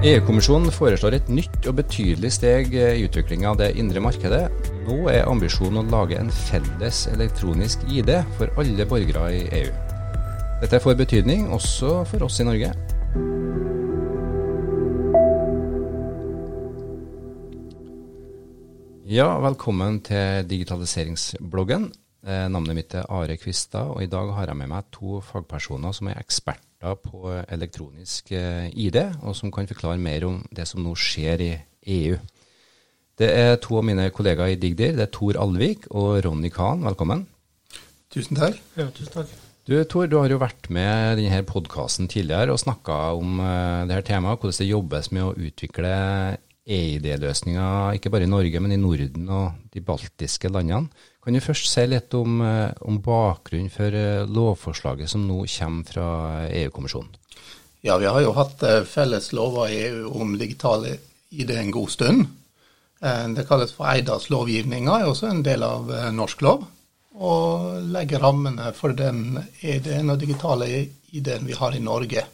EU-kommisjonen foreslår et nytt og betydelig steg i utviklinga av det indre markedet. Nå er ambisjonen å lage en felles elektronisk ID for alle borgere i EU. Dette får betydning også for oss i Norge. Ja, velkommen til digitaliseringsbloggen. Eh, navnet mitt er Are Kvistad, og i dag har jeg med meg to fagpersoner som er eksperter på elektronisk eh, ID, og som kan forklare mer om det som nå skjer i EU. Det er to av mine kollegaer i Digdir. Det er Tor Alvik og Ronny Kahn. Velkommen. Tusen takk. Ja, tusen takk. Du Tor, du har jo vært med i denne podkasten tidligere og snakka om uh, det her temaet, hvordan det jobbes med å utvikle EID-løsninger, ikke bare i Norge, men i Norden og de baltiske landene. Kan du først si litt om, uh, om bakgrunnen for uh, lovforslaget som nå kommer fra EU-kommisjonen? Ja, vi har jo hatt felles lover i EU om digital ID en god stund. Det kalles for EIDAS-lovgivninga, er også en del av norsk lov og legger rammene for den ID-en og digitale ID-en vi har i Norge.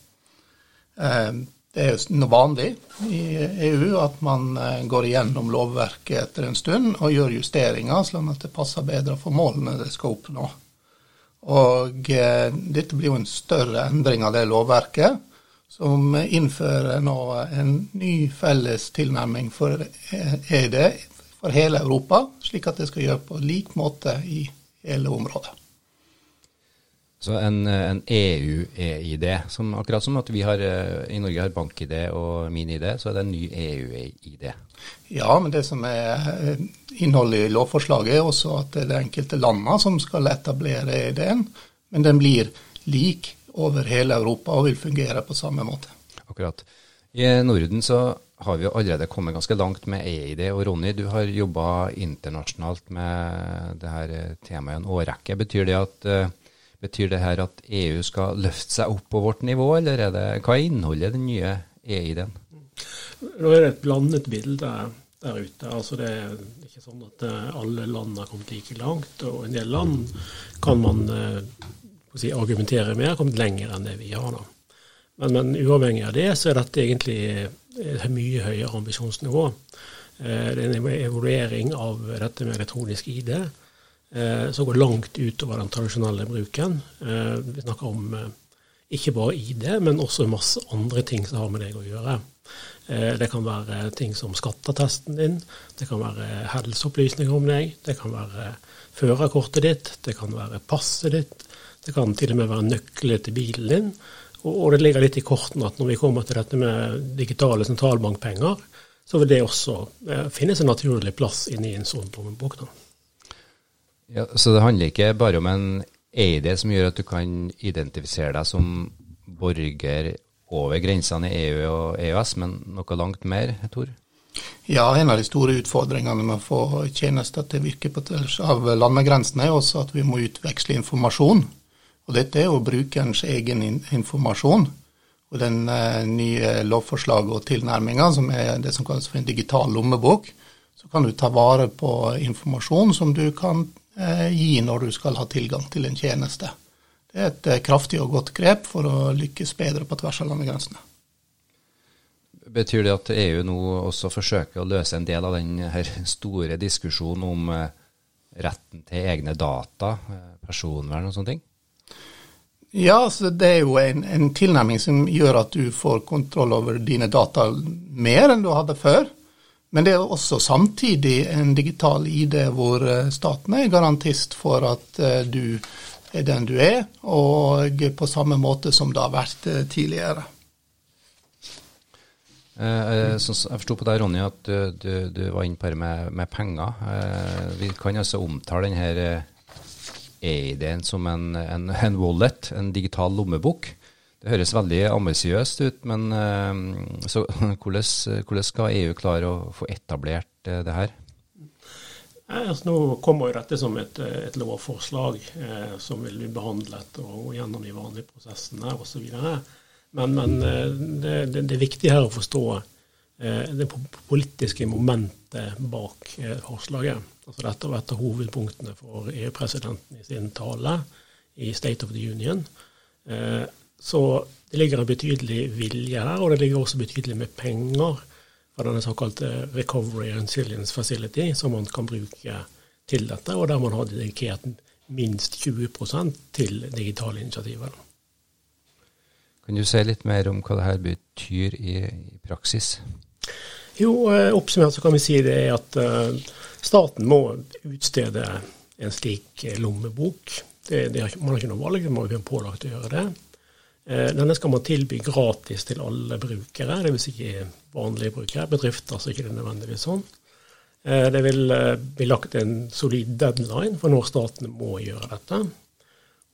Det er jo vanlig i EU at man eh, går igjennom lovverket etter en stund og gjør justeringer, slik at det passer bedre for målene det skal oppnå. Og eh, dette blir jo en større endring av det lovverket, som innfører nå en ny felles tilnærming for ED for hele Europa, slik at det skal gjøre på lik måte i hele området. Så en, en EU-ID, som akkurat som at vi har, eh, i Norge har bank-ID og min-ID, så er det en ny EU-ID? Ja, men det som er eh, innholdet i lovforslaget er også at det er de enkelte landene som skal etablere ID-en, men den blir lik over hele Europa og vil fungere på samme måte. Akkurat. I Norden så har vi jo allerede kommet ganske langt med EID. Og Ronny, du har jobba internasjonalt med det her temaet en årrekke. Betyr det, at, betyr det her at EU skal løfte seg opp på vårt nivå, eller er det, hva inneholder den nye EID-en? Nå er det et blandet bilde der ute. Altså det er ikke sånn at eh, alle land har kommet like langt. Og en del land kan man uh, si, argumentere med har kommet lenger enn det vi har. da. Men, men, uavhengig av det, så er dette egentlig et mye høyere ambisjonsnivå. Eh, det er en evaluering av dette med elektronisk ID eh, som går langt utover den tradisjonelle bruken. Eh, vi snakker om ikke bare ID, men også masse andre ting som har med deg å gjøre. Det kan være ting som skatteattesten din, det kan være helseopplysninger om deg, det kan være førerkortet ditt, det kan være passet ditt, det kan til og med være nøkler til bilen din. Og det ligger litt i kortene at når vi kommer til dette med digitale sentralbankpenger, så vil det også eh, finnes en naturlig plass inni en sånn lommebok. Ja, så det handler ikke bare om en EID som gjør at du kan identifisere deg som borger over grensene i EU og EØS, men noe langt mer, Tor? Ja, en av de store utfordringene med å få tjenester til å virke på tvers av landegrensene, er også at vi må utveksle informasjon. Og dette er jo brukerens egen informasjon. Og den eh, nye lovforslaget og tilnærminga, som er det som kalles for en digital lommebok, så kan du ta vare på informasjon som du kan gi når du skal ha tilgang til en tjeneste. Det er et eh, kraftig og godt grep for å lykkes bedre på tvers av landegrensene. Betyr det at EU nå også forsøker å løse en del av den store diskusjonen om eh, retten til egne data, eh, personvern og sånne ting? Ja, altså det er jo en, en, tilnærming som gjør at du får kontroll over dine data mer enn du hadde før. Men det er også samtidig en digital ID hvor eh, staten er garantist for at eh, du er den du er, og på samme måte som det har vært eh, tidligere. Jeg forsto på deg, Ronny, at du, du, var inne på det med, med penger. Vi kan altså omtale denne e-ID-en som en, en, en, wallet, en digital lommebok. Det høres veldig ambisiøst ut, men uh, så, hvordan, hvordan, skal EU klare å få etablert uh, det her? Altså, nå kommer jo dette som et, et lovforslag eh, som vil bli behandlet og og gjennom de vanlige prosessene osv. Men, men det, det, det, er viktig her å forstå eh, det politiske momentet bak eh, forslaget. Altså dette var et av hovedpunktene for EU-presidenten i sin tale i State of the Union. Eh, Så det ligger en betydelig vilje her, og det ligger også betydelig med penger fra denne såkalte Recovery and Resilience Facility, som man kan bruke til dette, og der man har dedikert minst 20% til digitale initiativer. Kan du si litt mer om hva dette betyr i, i praksis? Jo, eh, oppsummert så kan vi si det er at uh, staten må utstede en slik eh, lommebok. Det, det man har ikke noe valg, man blir pålagt å gjøre det. Uh, denne skal man tilby gratis til alle brukere, dvs. ikke vanlige brukere. Bedrifter så ikke det nødvendigvis sånn. Uh, det vil bli lagt en solid deadline for når staten må gjøre dette.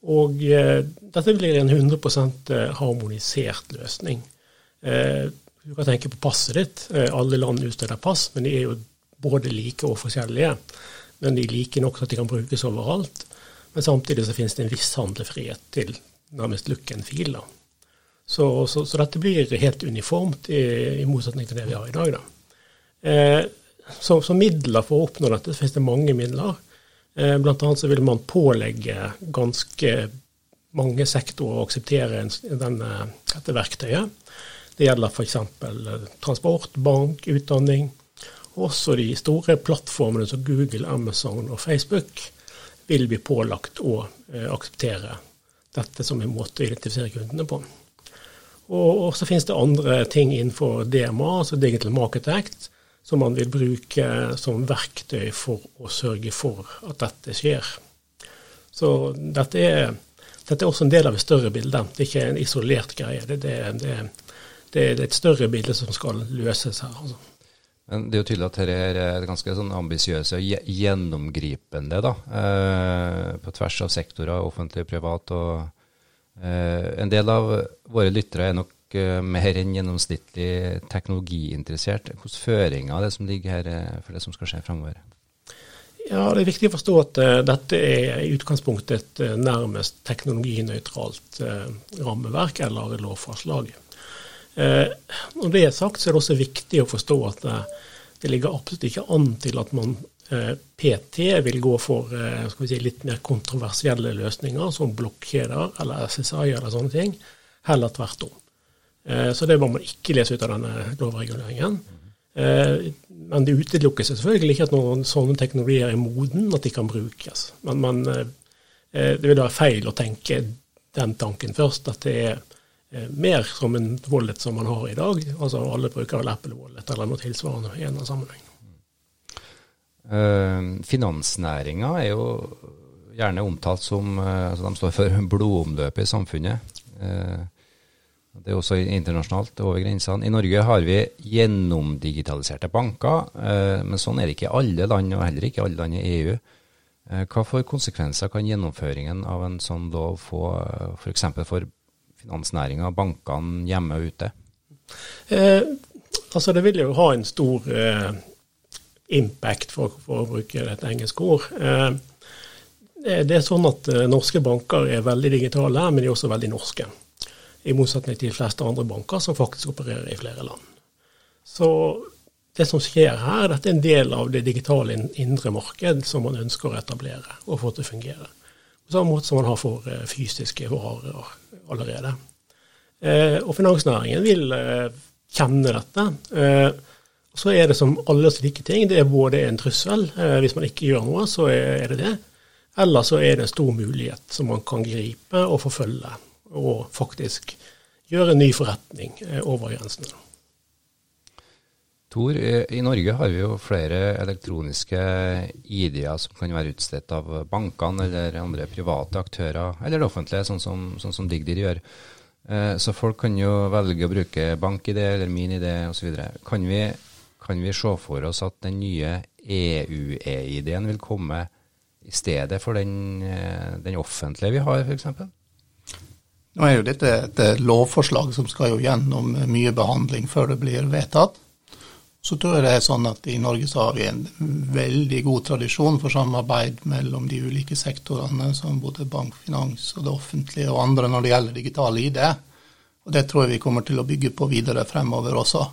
Og dette blir en 100 harmonisert løsning. Du kan tenke på passet ditt. Eh, alle land utsteder pass, men de er jo både like og forskjellige. Men de er like nok til at de kan brukes overalt. Men samtidig så finnes det en viss handlefrihet til nærmest lukke en fil. da. Så, så, så, dette blir helt uniformt, i, i, motsetning til det vi har i dag. da. Eh, så, så, midler for å oppnå dette, så finnes det mange midler. Eh, blant annet så vil man pålegge ganske mange sektorer å akseptere en, denne, dette verktøyet. Det gjelder f.eks. Eh, transport, bank, utdanning. Også de store plattformene som Google, Amazon og Facebook vil bli pålagt å eh, akseptere dette som en måte å identifisere kundene på. Og, så finnes det andre ting innenfor DMA, altså Digital Market Act, som man vil bruke som verktøy for å sørge for at dette skjer. Så dette er, dette er også en del av et større bilde. Det er ikke en isolert greie. Det, det, det, det er et større bilde som skal løses her. Altså. Men det er jo tydelig at dette er ganske sånn ambisiøse og gjennomgripende da, eh, på tvers av sektorer, offentlig og privat. og eh, En del av våre lyttere er nok eh, mer enn gjennomsnittlig teknologiinteressert. Hvilke føringer er det som ligger her for det som skal skje fremover? Ja, Det er viktig å forstå at uh, dette er i utgangspunktet et uh, nærmest teknologinøytralt uh, rammeverk eller lovforslag. Eh, når det er sagt, så er det også viktig å forstå at det ligger absolutt ikke an til at man eh, PT vil gå for vi si, litt mer kontroversielle løsninger, som blokkjeder eller SSI eller sånne ting. Heller tvert om. Så det må man ikke lese ut av denne lovreguleringen. Men det utelukkes selvfølgelig ikke at noen sånne teknologier er moden, at de kan brukes. Men, men det vil være feil å tenke den tanken først, at det er Eh, mer som en wallet som man har i dag. Altså alle bruker vel Apple Wallet eller noe tilsvarende i en sammenheng. Uh, Finansnæringa er jo gjerne omtalt som uh, altså De står for blodomløpet i samfunnet. Det er også internasjonalt over grensene. I Norge har vi gjennomdigitaliserte banker, men sånn er det ikke i alle land, og heller ikke alle land i EU. Hva for konsekvenser kan gjennomføringen av en sånn lov få f.eks. for, for finansnæringa, bankene hjemme og ute? Eh, altså Det vil jo ha en stor eh, impact, for, for, å bruke et engelsk ord. Eh, det er sånn at eh, Norske banker er veldig digitale, men de er også veldig norske. I motsetning til de fleste andre banker som faktisk opererer i flere land. Så det som skjer her, dette er en del av det digitale indre marked som man ønsker å etablere og få til å fungere. På samme måte som man har for eh, fysiske varer allerede. Eh, og finansnæringen vil eh, kjenne dette. Så er det som alle slike ting, det er både en trussel. Hvis man ikke gjør noe, så er det det. Eller så er det en stor mulighet som man kan gripe og forfølge, og faktisk gjøre en ny forretning over grensene. Tor, i Norge har vi jo flere elektroniske ID-er som kan være utstedt av bankene eller andre private aktører, eller det offentlige, sånn som, sånn som DigDir gjør. Eh, så folk kan jo velge å bruke bank-ID eller min-ID osv. Kan, vi, kan vi se for oss at den nye EU-ID-en vil komme i stedet for den, eh, den offentlige vi har, f.eks.? Nå er jo dette et lovforslag som skal jo gjennom mye behandling før det blir vedtatt. Så tror jeg det er sånn at i Norge så har vi en veldig god tradisjon for samarbeid mellom de ulike sektorene, som både bank, finans og det offentlige og andre når det gjelder digital ID. Og det tror jeg vi kommer til å bygge på videre fremover også.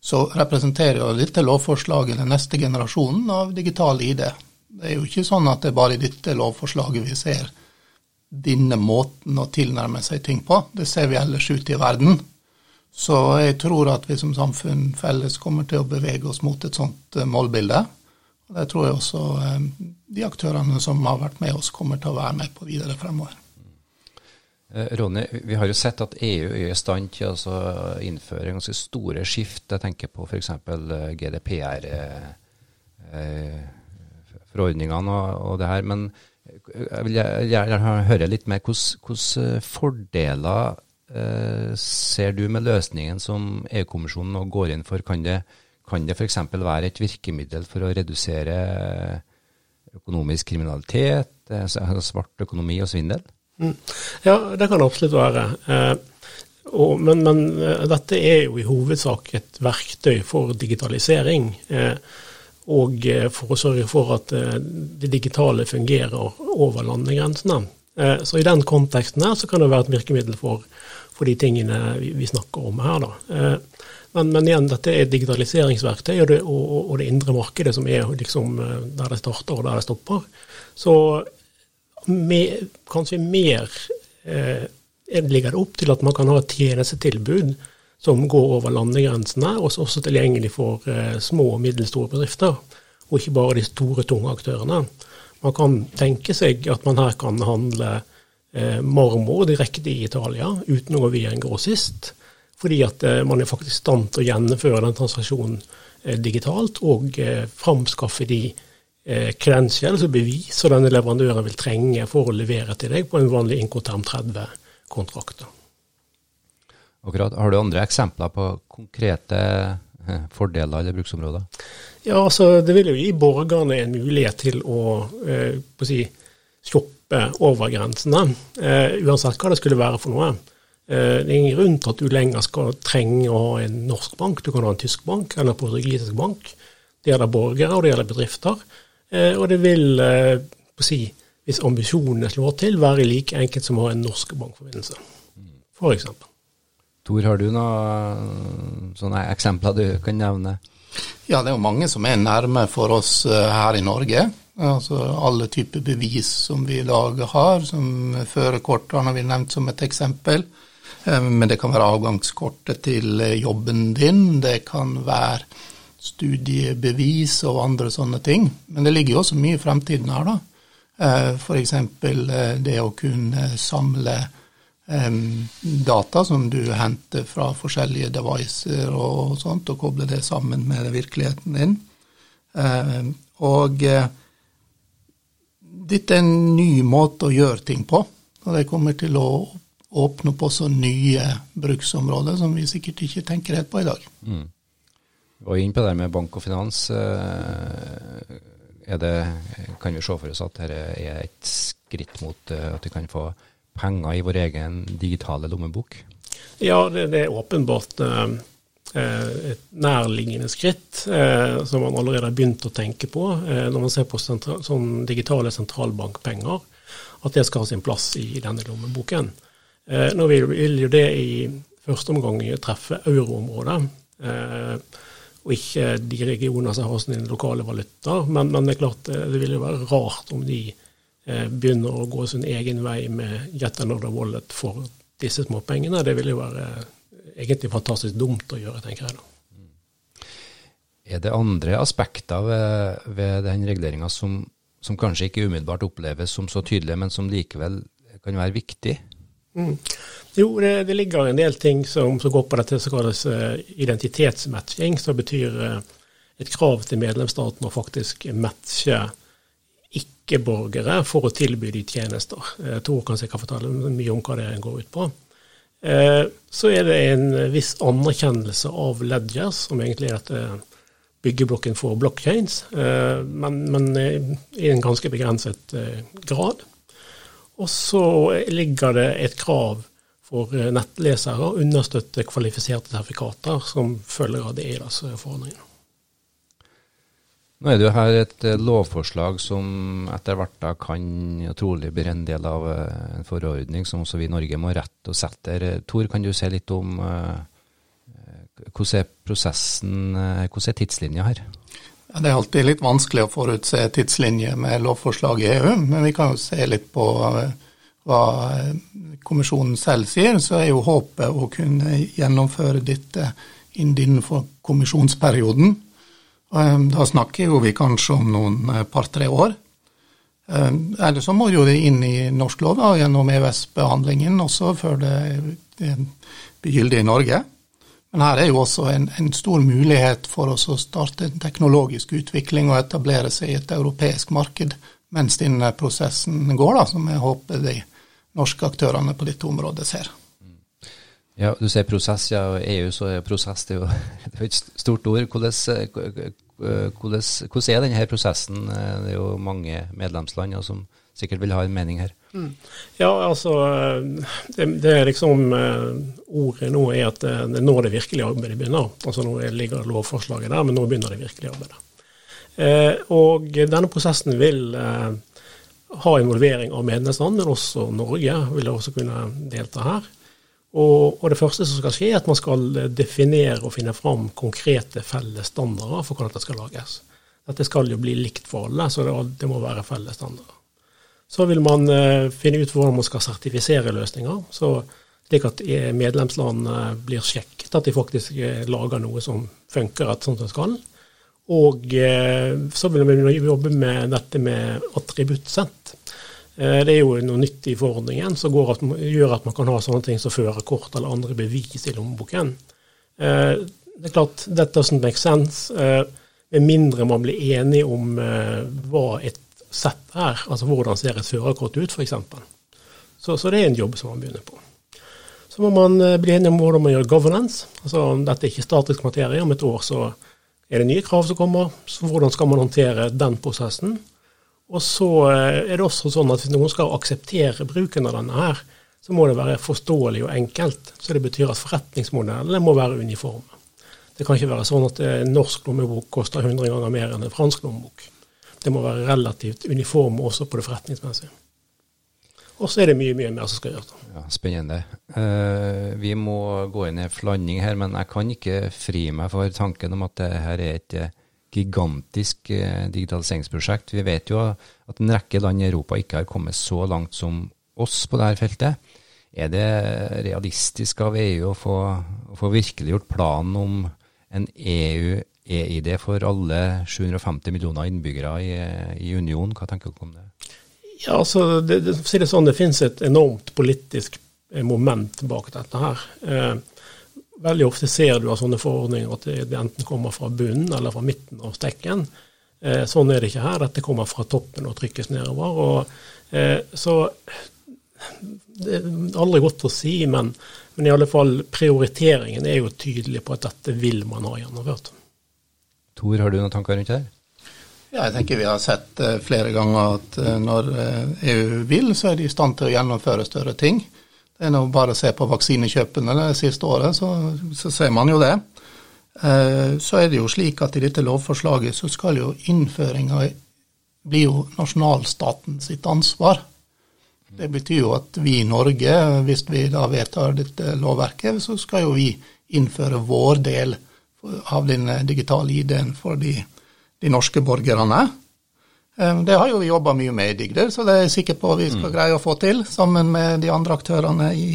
Så representerer jo dette lovforslaget den neste generasjonen av digital ID. Det er jo ikke sånn at det er bare i dette lovforslaget vi ser denne måten å tilnærme seg ting på. Det ser vi ellers ute i verden. Så jeg tror at vi som samfunn felles kommer til å bevege oss mot et sånt eh, målbilde. Og Det tror jeg også eh, de aktørene som har vært med oss, kommer til å være med på videre fremover. Eh, Ronny, vi har jo sett at EU er i stand til å innføre ganske store skift. Jeg tenker på f.eks. GDPR-forordningene og, og det her. Men jeg vil gjerne høre litt mer. hvordan fordeler ser du med løsningen som EU-kommisjonen nå går inn for? Kan det, kan det f.eks. være et virkemiddel for å redusere økonomisk kriminalitet, eh, svart økonomi og svindel? Mm. Ja, det kan det absolutt være. Eh, men, men, eh, dette er jo i hovedsak et verktøy for digitalisering. Eh, og eh, for å sørge for at eh, det digitale fungerer over landegrensene. Eh, så i den konteksten her så kan det være et virkemiddel for, for de tingene vi, snakker om her. da. Men, men, igjen, dette er digitaliseringsverktøy, og det, og, og det indre markedet som er liksom der det starter og der det stopper. Så med, kanskje mer eh, ligger det opp til at man kan ha et tjenestetilbud som går over landegrensene, og også tilgjengelig for eh, små og middelstore bedrifter, og ikke bare de store, tunge aktørene. Man kan tenke seg at man her kan handle eh, marmor direkte i Italia uten å gå via en grossist, fordi at eh, man er faktisk i stand til å gjennomføre den transaksjonen eh, digitalt og eh, framskaffe de eh, credentials altså bevis som denne leverandøren vil trenge for å levere til deg på en vanlig Incoterm 30-kontrakt. Akkurat. Har du andre eksempler på konkrete eh, fordeler eller bruksområder? Ja, altså Det vil jo gi borgerne en mulighet til å, eh, å si, shoppe over grensene, eh, uansett hva det skulle være for noe. Eh, det er ingen grunn til at du lenger skal trenge å ha en norsk bank. Du kan ha en tysk bank eller en portugisisk bank. Det gjelder borgere, og det gjelder bedrifter. Eh, og det vil, si, hvis ambisjonene slår til, være like enkelt som å ha en norsk bankforbindelse, f.eks. Tor, har du noen sånne eksempler du kan nevne? Ja, det er jo mange som er nærme for oss her i Norge. Altså Alle typer bevis som vi i dag har, som førerkortene har vi nevnt som et eksempel. Eh, men det kan være avgangskortet til jobben din, det kan være studiebevis og andre sånne ting. Men det ligger jo også mye i fremtiden her, da. Eh, F.eks. det å kunne samle data som du henter fra forskjellige devices og sånt, og koble det sammen med virkeligheten din. Og eh, dette er en ny måte å gjøre ting på, og det kommer til å åpne opp også nye bruksområder som vi sikkert ikke tenker helt på i dag. Mm. Og inn på det med bank og finans, eh, det, kan vi se for oss at dette er et skritt mot eh, at vi kan få penger i vår egen digitale lommebok? Ja, det, det er åpenbart eh, et nærliggende skritt eh, som man allerede har begynt å tenke på eh, når man ser på sentra, sånn digitale sentralbankpenger, at det skal ha sin plass i denne lommeboken. Eh, nå vil, jo det i første omgang treffe euroområdet, eh, og ikke de regioner som har sin lokale valuta. Men, men, det er klart det vil jo være rart om de Eh, begynner å gå sin egen vei med Jet Another Wallet for disse småpengene. Det vil jo være egentlig fantastisk dumt å gjøre, tenker jeg da. Er det andre aspekter ved, ved den reguleringa som, som, kanskje ikke umiddelbart oppleves som så tydelige, men som likevel kan være viktig? Mm. Jo, det, det, ligger en del ting som, som går på dette som kalles uh, identitetsmatching, som betyr uh, et krav til medlemsstaten å faktisk matche ikke-borgere for å tilby de tjenester. Eh, Tor kan sikkert fortelle mye om hva det går ut på. Eh, så er det en viss anerkjennelse av ledger, som egentlig er dette byggeblokken for blockchains, eh, men, men i en ganske begrenset grad. Og så ligger det et krav for nettlesere å understøtte kvalifiserte sertifikater som følger av det EDAS-forordningen. Nå er det jo her et eh, lovforslag som etter hvert da kan trolig bli en del av eh, en forordning som også vi i Norge må rette og sette. Eh, Tor, kan du si litt om hvordan er prosessen, hvordan er tidslinja her? Ja, det er alltid litt vanskelig å forutse tidslinje med lovforslag i EU, men vi kan jo se litt på hva kommisjonen selv sier, så er jo håpet å kunne gjennomføre dette innenfor kommisjonsperioden. Da snakker jo vi kanskje om noen par-tre år. Eller så må jo det inn i norsk lov da, gjennom EØS-behandlingen også før det blir gyldig i Norge. Men her er jo også en, en, stor mulighet for oss å starte en teknologisk utvikling og etablere seg i et europeisk marked mens denne prosessen går, da, som jeg håper de norske aktørene på dette området ser. Ja, Du sier prosess, ja. og EU så er prosess det er jo det er et stort ord. Hvordan, hvordan, hvordan er denne prosessen? Det er jo mange medlemsland som sikkert vil ha en mening her. Mm. Ja, altså det, det, er liksom eh, Ordet nå er at det, det er nå det virkelige arbeidet begynner. Altså Nå ligger lovforslaget der, men nå begynner det virkelige arbeidet. Eh, og denne prosessen vil eh, ha involvering av medlemsland, men også Norge vil også kunne delta her. Og, og, det første som skal skje, er at man skal definere og finne fram konkrete felles standarder for hvordan dette skal lages. Dette skal jo bli likt for alle, så det, det må være felles standarder. Så vil man eh, finne ut hvordan man skal sertifisere løsninger, så, slik at eh, medlemslandene blir sjekket at de faktisk uh, lager noe som funker sånn som det skal. Og eh, så vil vi jobbe med dette med attributtsett. Det er jo noe nytt i forordningen som gjør at man kan ha sånne ting som førerkort eller andre bevis i lommeboken. Det er klart, that doesn't make sense. Med mindre man blir enig om hva et sett er. Altså hvordan ser et førerkort ut, f.eks. Så, så det er en jobb som man begynner på. Så må man eh, bli enig om hvordan man gjør governance. Altså Dette er ikke statisk materie. Om et år så er det nye krav som kommer. Så hvordan skal man håndtere den prosessen? Og så eh, er det også sånn at hvis noen skal akseptere bruken av denne her, så må det være forståelig og enkelt. Så det betyr at forretningsmodellene må være uniforme. Det kan ikke være sånn at en norsk lommebok koster 100 ganger mer enn en fransk lommebok det må være relativt uniform også på det forretningsmessige. Og så er det mye mye mer som skal gjøres. Ja, spennende. Uh, vi må gå inn i flanding her, men jeg kan ikke fri meg for tanken om at dette er et gigantisk uh, digitaliseringsprosjekt. Vi vet jo at en rekke land i Europa ikke har kommet så langt som oss på dette feltet. Er det realistisk av EU å få, å få virkeliggjort planen om en EU EID for alle 750 millioner innbyggere i, i unionen. Hva tenker dere om det? Ja, altså, det, det, det sånn, det finnes et enormt politisk eh, moment bak dette her. Eh, veldig ofte ser du av sånne forordninger at det, enten kommer fra bunnen eller fra midten av stekken. Eh, sånn er det ikke her. Dette kommer fra toppen og trykkes nedover. Og, eh, så det er aldri godt å si, men, men i alle fall prioriteringen er jo tydelig på at dette vil man ha gjennomført. Tor, har du noen tanker rundt her? Ja, jeg tenker vi har sett uh, flere ganger at uh, når eh, EU vil, så er de i stand til å gjennomføre større ting. Det er nå bare å se på vaksinekjøpene det siste året, så, så ser man jo det. Så er det jo slik at i dette lovforslaget så skal jo innføringa bli jo nasjonalstaten sitt ansvar. Det betyr jo at vi i Norge, hvis vi da vedtar dette lovverket, så skal jo vi innføre vår del av den eh, digitale ID-en for de, de, norske borgerne. Eh, det har jo vi jobba mye med i Digder, så det er jeg sikker på vi skal mm. greie å få til, sammen med de andre aktørene i,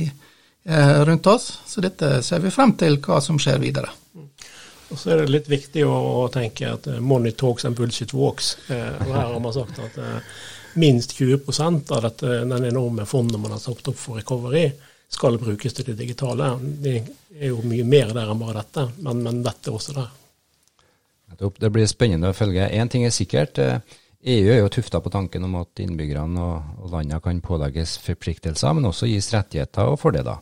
eh, rundt oss. Så dette ser vi frem til hva som skjer videre. Og så er det litt viktig å, å tenke at money talks and bullshit walks. og her har man sagt at minst 20% av dette, den enorme fondet man har satt opp for recovery, skal brukes til det digitale. Det er jo mye mer der enn bare dette, men, men dette er også der. Det blir spennende å følge. Én ting er sikkert. Eh, e er jo tufta på tanken om at innbyggerne og, landene kan pålegges forpliktelser, men også gis rettigheter og fordeler.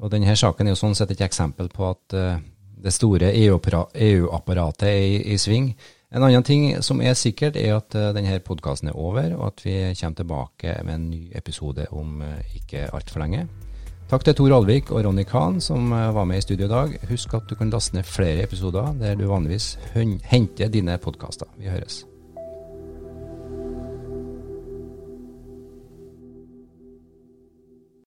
Og Denne saken er jo sånn sett et eksempel på at uh, det store EU-apparatet er i, i, sving. En annen ting som er sikkert, er at uh, denne podkasten er over, og at vi kommer tilbake med en ny episode om uh, ikke altfor lenge. Takk til Tor Alvik og Ronny Kahn som eh, var med i studio i dag. Husk at du kan laste ned flere episoder der du vanligvis henter dine podkaster. Vi høres.